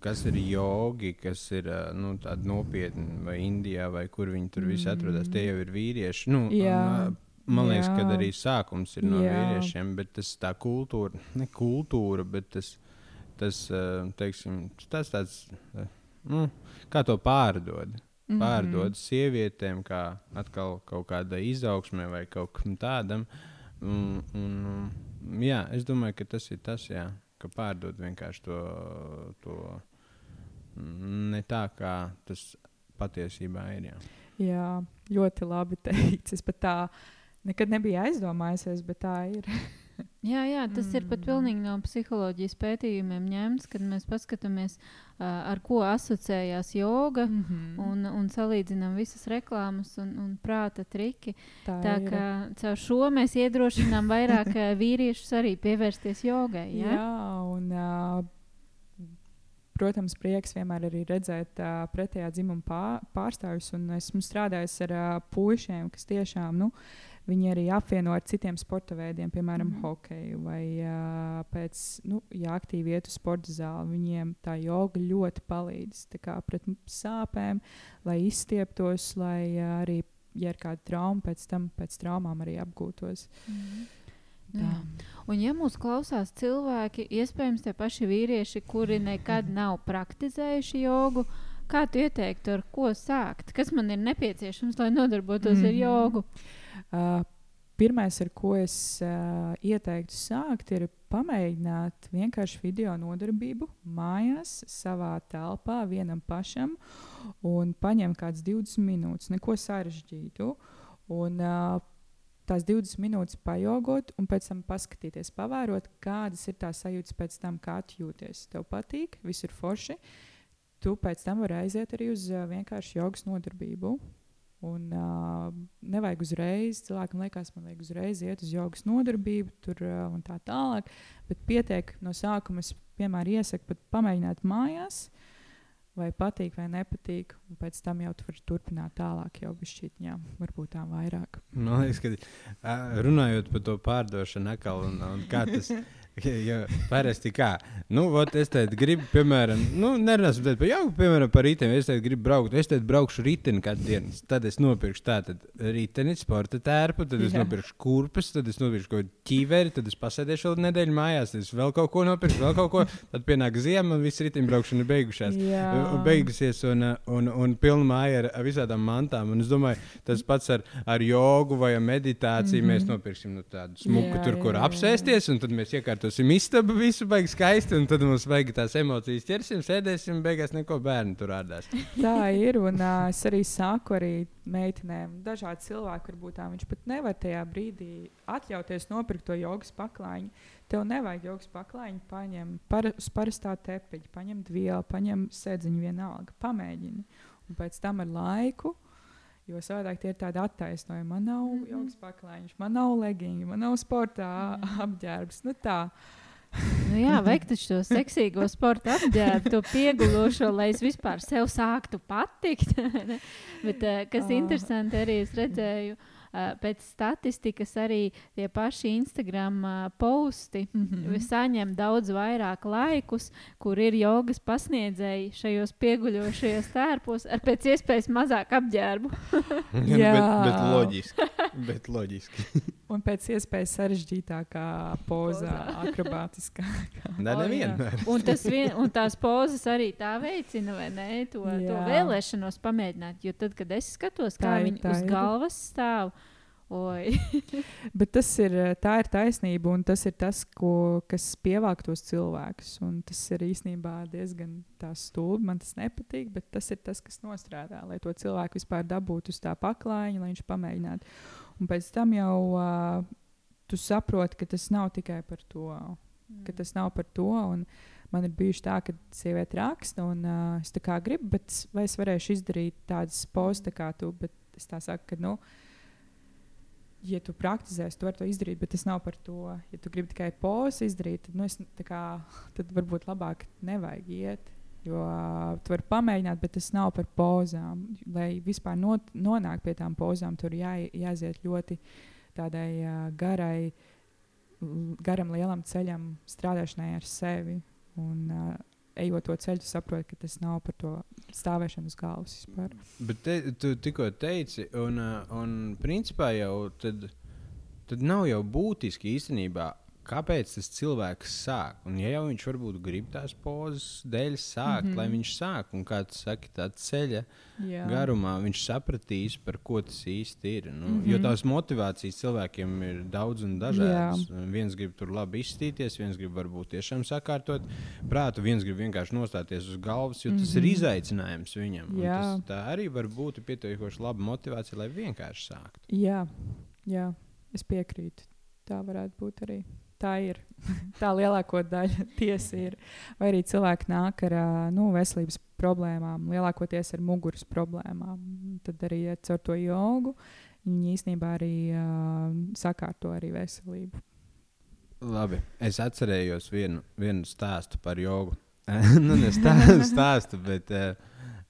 kas ir jogi, kas ir ā, nu, tādi nopietni, vai Indijā, vai kur viņi tur visi atrodas, tie jau ir vīrieši. Nu, Jā. un, ā, Man liekas, ka arī sākums ir no Jā. vīriešiem, bet tas tā kultūra, ne kultūra, bet tas, tas ā, teiksim, tas tāds, ā, nu, kā to pārdod. Mhm. Pārdod sievietēm, kā atkal kaut kādai izaugsmē vai kaut kam tādam. Un, un, um, jā, es domāju, ka tas ir tas, jā, ka pārdod vienkārši to, to mm, ne tā, kā tas patiesībā ir. Jā. Jā, ļoti labi teicis. Pat tā nekad nebiju aizdomājusies, bet tā ir. Jā, jā, tas mm. ir pat Mm. pilnīgi no psiholoģijas pētījumiem ņemts, kad mēs paskatāmies, uh, ar ko asociējās joga. Mhm. Un, un salīdzinām visas reklāmas un, un prāta triki. tā Tā ir. kā caur šo mēs iedrošinām vairāk vīriešus arī pievērsties jogai. Jā, Ja? un, uh, protams, prieks vienmēr arī redzēt uh, pretējā dzimuma pār, pārstāvjus. un Esmu strādājis ar uh, puišiem, kas tiešām nu, viņi arī apvieno ar citiem sporta veidiem, piemēram, mm. Mhm. hokeju. Vai uh, pēc, nu, ja aktīvi iet uz sporta zāli, viņiem tā joga ļoti palīdz pret sāpēm, lai izstieptos, lai uh, arī, ja ir kāda trauma, pēc tam pēc traumām arī apgūtos. Mhm. Tā. Jā. Un, ja mūs klausās cilvēki, iespējams, tie paši vīrieši, kuri nekad nav praktizējuši jogu, kā tu ieteiktu, ar ko sākt? Kas man ir nepieciešams, lai nodarbotos mm ar Mhm. jogu? Uh, Pirmais, ar ko es uh, ieteiktu sākt, ir pamēģināt vienkārši video nodarbību mājās, savā telpā, vienam pašam, un paņemt kādas 20 minūtes, neko sarežģītu. Un, uh, tās 20 minūtes pajogot, un pēc tam paskatīties, pavērot, kādas ir tās sajūtas pēc tam, kā jūties. Tev patīk, viss ir forši. Tu pēc tam vari aiziet arī uz uh, vienkārši jogas nodarbību. Un uh, nevajag uzreiz, cilvēkam liekas, man vajag uzreiz iet uz jogas nodarbību, tur uh, un tā tālāk. Bet pietiek no sākuma, es vienmēr iesaku pat pamēģināt mājās, vai patīk vai nepatīk. Un pēc tam jau tu vari turpināt tālāk, jau bišķiņā, varbūt tā vairāk. Man liekas, ka runājot par to pārdošanu, atkal, un, un kā tas ir. Parasti kā, nu, vot, es te gribu, piemēram, nu, nerunāsim par jau, piemēram, par riteni. Es te gribu braukt, es te braukšu riteni katru dienu. Tad es nopirkšu tādu riteni, sporta tērpu, tad es Jā. nopirkšu kurpes, tad es nopirkšu kaut kādu ķīveri, tad es pasēdēšu vēl nedēļu mājās, tad es vēl kaut ko nopirkšu, vēl kaut ko. Tad pienāk ziema, un viss riteni braukšana ir beigušās. Jā. Beigusies un, uh, un, un pilna māja ar, visādām mantām. Un es domāju, tas pats ar, ar jogu vai meditāciju. Mm -hmm. Mēs nopirksim nu, tādu smuku, Jā, tur, kur jā, jā. apsēsties, un tad mēs iekārtosim istabu, visu baigi skaisti, un tad mums vajag tās emocijas ķersim, sēdēsim, beigās neko bērnu tur ādās. Tā ir. Un uh, es arī saku arī meitenēm, dažādi cilvēki, varbūt tā viņš pat nevar tajā brīdī atļauties nopirkt to jogas paklājiņu. Tev nevajag jogas paklājiņu, paņem par, parastā tepiņa, paņem vielu, paņem sēdziņu vienalga, pamēģini. Un pēc tam ar laiku. Jo savādāk tie ir tādi attaisnojumi. Man nav mm. -hmm. jogas paklājiņš, man nav leggings, man nav sporta Mhm. apģērbs. Nu tā. Nu, jā, vajag taču to seksīgo sporta apģērbu, to piegulošo, lai es vispār sev sāktu patikt. Bet, uh, kas Ah. interesanti, arī es redzēju, uh, pēc statistikas arī tie paši Instagram uh, posti Mhm. saņem daudz vairāk laikus, kur ir jogas pasniedzēji šajos pieguļošajos tērpos ar pēc iespējas mazāk apģērbu. Jā. bet, bet loģiski. Bet loģiski. Un pēc iespējas sarežģītākā pozā, akrobātiskā. Nē, O, jā. nevienmēr. Un, tas vien, un tās pozas arī tā veicina, vai ne? To, to Jā. vēlēšanos pamēģināt. Jo tad, kad es skatos, kā viņi tā uz ir. galvas stāv Oi. Bet tas ir, tā ir taisnība, un tas ir tas, ko, kas pievelk tos cilvēkus. Un tas ir īstenībā diezgan stulbi. Man tas nepatīk, bet tas ir tas, kas nostrādā, lai to cilvēku vispār dabūtu uz tā paklājiņa, lai viņš pamēģinātu. Un pēc tam jau uh, tu saproti, ka tas nav tikai par to. Mm. Ka tas nav par to. Man ir bijuši tā, ka sieviete raksta, un uh, es tā kā gribu, bet vai es varēšu izdarīt tādas posmas, tā kā tu. Bet es tā saku, ka, nu, ja tu praktizēsi, tu vari to izdarīt, bet tas nav par to. Ja tu gribi tikai pozu izdarīt, tad, nu, es, kā, tad varbūt labāk nevajag iet. Jo tu vari pamēģināt, bet tas nav par pozām. Lai vispār not, nonāktu pie tām pozām, tur jā, jāiziet ļoti tādai uh, garai, garam, lielam ceļam, strādāšanai ar sevi. Un, uh, ejot to ceļu, saproti, ka tas nav par to stāvēšanu uz galvas vispār. Bet te, tu tikko teici, un, un principā jau tad, tad nav jau būtiski īstenībā kāpēc tas cilvēks sāk. Un, ja jau viņš varbūt grib tās pozas dēļ sākt, mm -hmm. lai viņš sāk, un kā tu saki, tā ceļa Jā. garumā viņš sapratīs, par ko tas īsti ir. Nu, mm -hmm. Jo tās motivācijas cilvēkiem ir daudz un dažādas. Jā. Viens grib tur labi izstīties, viens grib varbūt tiešām sakārtot prātu, viens grib vienkārši nostāties uz galvas, jo tas mm -hmm. ir mhm. izaicinājums viņam. Tas, tā arī var būt pietiekoši laba motivācija, lai vienkārši sāktu. Jā, jā, es piekrītu. Tā varētu būt arī tā ir. tā lielāko daļu tiesa ir. Vai arī cilvēki nāk ar nu, veselības problēmām, lielākoties ar muguras problēmām. Tad arī ja caur to jogu viņi īstenībā arī uh, sakārto arī veselību. Labi, es atcerējos vienu, vienu stāstu par jogu. nu, ne stāstu, stāstu bet uh,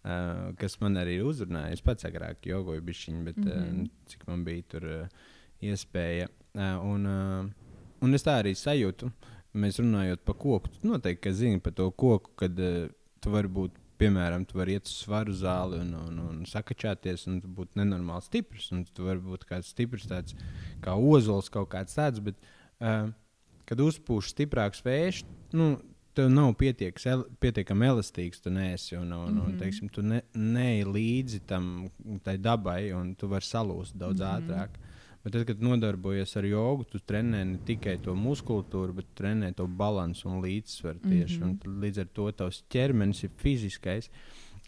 uh, kas man arī uzrunāja. Es pats agrāk jogoju bišķiņu, bet mm -hmm. uh, cik man bija tur uh, iespēja. Uh, un, uh, Un es tā arī sajūtu, mēs runājot par koku. Tu noteikti zini par to koku, kad uh, tu vari būt, piemēram, tu vari iet uz svaru zāli un, un, un sakačāties, un tu būtu nenormāli stiprs. Un tu vari būt kāds stiprs, tāds kā ozols, kaut kāds tāds. Bet, uh, kad uzpūš stiprāks vējš, nu, tev nav el, pietiekami elastīgs, tu neesi. Un, un, mm -hmm. un mhm. teiksim, tu ne, neej līdzi tam dabai, un tu vari salūst daudz mm -hmm. ātrāk. Bet tad, kad nodarbojies ar jogu, tu trenē ne tikai to muskultūru, bet trenē to balanci un līdzsvaru tieši. Mm -hmm. un līdz ar to tavs ķermenis ir fiziskais,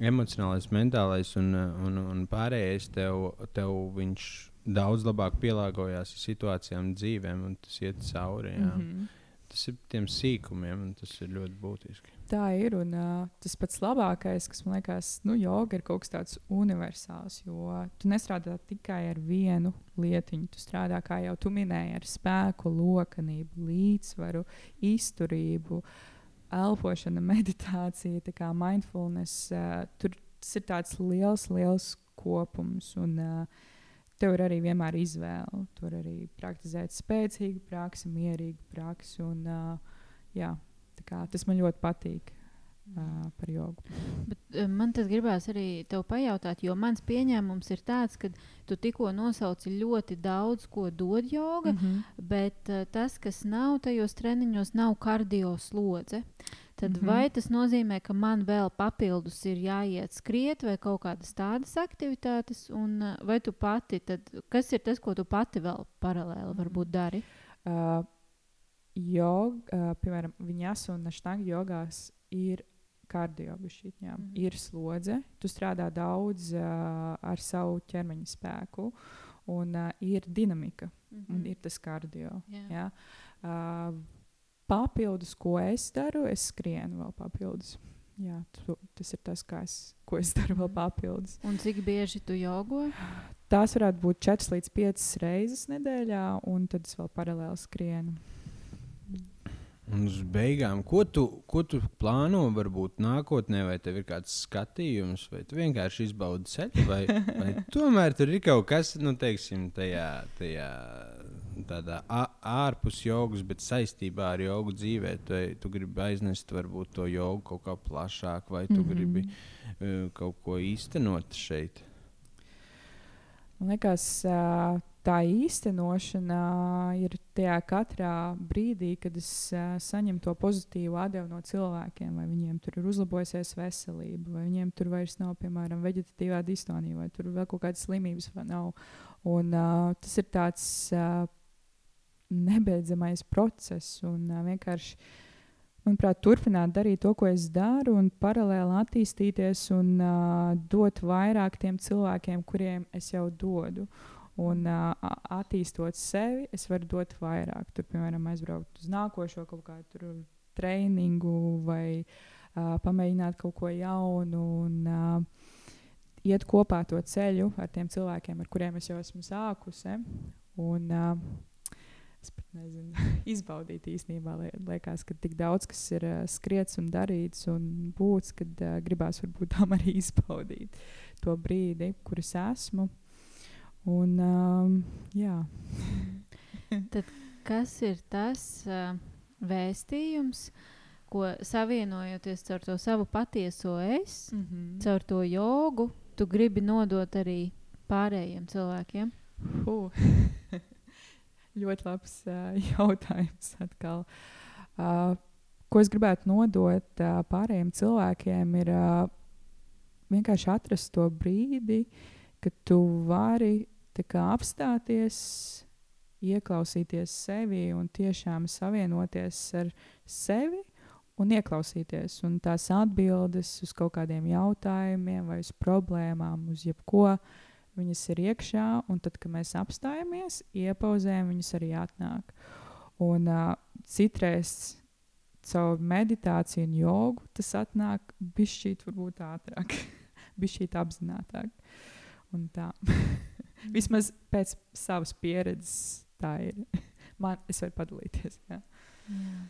emocionālais, mentālais un, un, un pārējais. Tev, tev viņš daudz labāk pielāgojās situācijām, dzīvēm, un tas iet cauri. Jā. Mm -hmm. Tas ir tiem sīkumiem, un tas ir ļoti būtiski. Tā ir. Un uh, tas pats labākais, kas man liekas, nu, joga ir kaut kas tāds universāls. Jo tu nestrādā tikai ar vienu lietiņu. Tu strādā, kā jau tu minēji, ar spēku, lokanību, līdzsvaru, izturību, elpošanu, meditāciju, tā kā mindfulness. Uh, tur tas ir tāds liels, liels kopums. Un, uh, Tev ir arī vienmēr izvēle. Tur arī praktizēt spēcīgu praksi, mierīgu praksi. Un, uh, jā, Kā, tas man ļoti patīk. Uh, par jogu. Bet, uh, man tas gribās arī te pajautāt, jo mans pieņēmums ir tāds, ka tu tikko nosauci ļoti daudz, ko dod joga, mm -hmm. bet uh, tas, kas nav tajos treniņos, nav kardio slodze. Tad mm -hmm. vai tas nozīmē, ka man vēl papildus ir jāiet skriet vai kaut kādas tādas aktivitātes, un uh, vai tu pati, tad, kas ir tas, ko tu pati vēl paralēli varbūt dari? Uh, joga, piemēram, viņas un štanga jogās ir kardio, bišķiņā, mm. ir slodze. Tu strādā daudz uh, ar savu ķermeņa spēku, un uh, ir dinamika, mm -hmm. un ir tas kardio. Yeah. Ja? Uh, papildus, ko es daru, es skrienu vēl papildus. Jā, tu, tas ir tas, es, ko es daru vēl papildus. Un cik bieži tu jogo? Tās varētu būt 4 līdz 5 reizes nedēļā, un tad es vēl paralēli skrienu. Un uz beigām, ko tu, ko tu plāno varbūt nākotnē, vai tev ir kāds skatījums, vai tu vienkārši izbaudi ceļu, vai, vai tomēr tur ir kaut kas, nu, teiksim, tajā, tajā tādā ārpus jogas, bet saistībā ar jogu dzīvē. Tu, tu gribi aiznest varbūt to jogu kaut kā plašāk, vai tu mm -hmm. gribi uh, kaut ko īstenot šeit. Man liekas, uh, tā īstenošana ir tajā katrā brīdī, kad es uh, saņemu to pozitīvu atdevu no cilvēkiem, vai viņiem tur ir uzlabojusies veselība, vai viņiem tur vairs nav, piemēram, veģetatīvā distonija, vai tur vēl kaut kādas slimības nav. Un, uh, tas ir tāds uh, nebeidzamais process un uh, vienkārši. Manuprāt, turpināt darīt to, ko es daru, un paralēli attīstīties un uh, dot vairāk tiem cilvēkiem, kuriem es jau dodu. Un uh, attīstot sevi, es varu dot vairāk. Tur, piemēram, aizbraukt uz nākošo kaut kādu treniņu vai uh, pamēģināt kaut ko jaunu. Un, uh, iet kopā to ceļu ar tiem cilvēkiem, ar kuriem es jau esmu sākusi. Un, uh, es pat nezinu, izbaudīt īstenībā. Liekas, ka tik daudz kas ir uh, skriets un darīts un būts, kad uh, gribās varbūt tam arī izbaudīt to brīdi, kur es esmu. Un, um, jā. Tad kas ir tas uh, vēstījums, ko savienojoties ar to savu patieso es, mm -hmm. caur to jogu, tu gribi nodot arī pārējiem cilvēkiem? Uh. ļoti labs uh, jautājums. Atkal. Uh, ko es gribētu nodot uh, pārējiem cilvēkiem, ir uh, vienkārši atrast to brīdi, kad tu vari apstāties, ieklausīties sevi un tiešām savienoties ar sevi un ieklausīties. Un tās atbildes uz kaut kādiem jautājumiem vai uz problēmām, uz jebko, viņas ir iekšā, un tad, kad mēs apstājamies, iepauzējam, viņas arī atnāk. Un uh, citreiz caur meditāciju un jogu tas atnāk bišķīt varbūt ātrāk, bišķīt apzinātāk. Un tā. Vismaz pēc savas pieredzes tā ir. Man, es varu padalīties. Jā. Jā.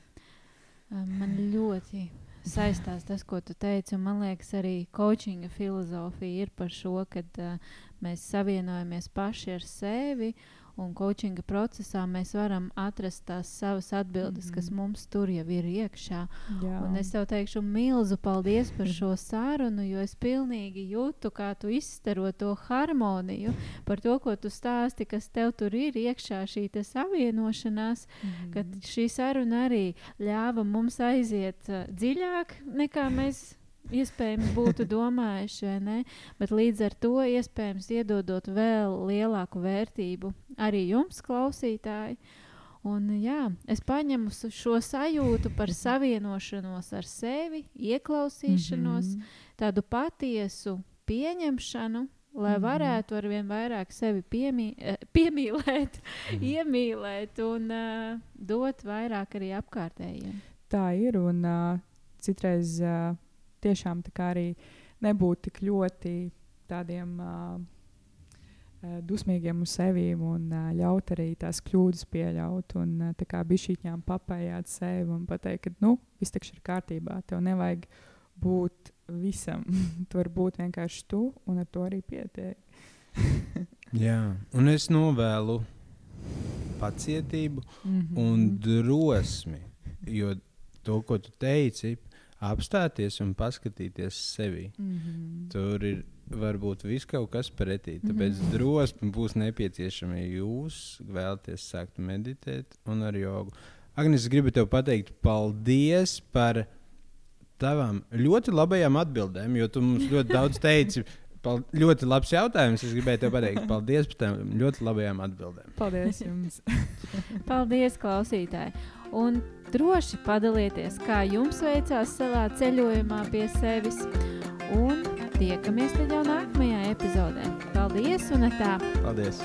Man ļoti saistās tas, ko tu teici. Man liekas, arī coachinga filozofija ir par šo, ka uh, mēs savienojamies paši ar sevi un coachinga procesā mēs varam atrast tās savas atbildes, mm -hmm. kas mums tur jau ir iekšā. Jā. Un es tev teikšu milzu paldies par šo sarunu, jo es pilnīgi jūtu, kā tu izstaro to harmoniju par to, ko tu stāsti, kas tev tur ir iekšā, šī savienošanās, mm -hmm. ka šī saruna arī ļāva mums aiziet uh, dziļāk nekā mēs iespējams būtu domājuši, vai ne? Bet līdz ar to iespējams iedodot vēl lielāku vērtību arī jums, klausītāji. Un, jā, es paņemu šo sajūtu par savienošanos ar sevi, ieklausīšanos, mm -hmm. tādu patiesu pieņemšanu, lai mhm. varētu ar vien vairāk sevi piemī, eh, piemīlēt, mm. iemīlēt un uh, dot vairāk arī apkārtējiem. Tā ir, un uh, citreiz uh, tiešām arī nebūt tik ļoti tādiem uh, dusmīgiem uz sevi un uh, ļaut arī tās kļūdas pieļaut. Un uh, tā kā bišķīņām papējāt sevi un pateikt, ka nu, viss taču ir kārtībā. Tev nevajag būt visam. tu vari būt vienkārši tu, un ar to arī pietiek. Jā, un es novēlu pacietību mm -hmm. un drosmi. Jo to, ko tu teici, apstāties un paskatīties sevi. Mm -hmm. Tur ir varbūt viss kaut kas pretī. Tāpēc mm -hmm. drosme būs nepieciešama, ja jūs vēlaties sākt meditēt un ar jogu. Agnēs, es gribu te pateikt paldies par tavām ļoti labajām atbildēm, jo tu mums ļoti daudz teici. Pal ļoti labs jautājums. Es gribēju te pateikt, paldies par tām ļoti labajām atbildēm. Paldies jums! paldies, klausītāji! Un droši padalieties, kā jums veicās savā ceļojumā pie sevis. Un tiekamies jau nākamajā epizodē. Paldies un tā! Paldies!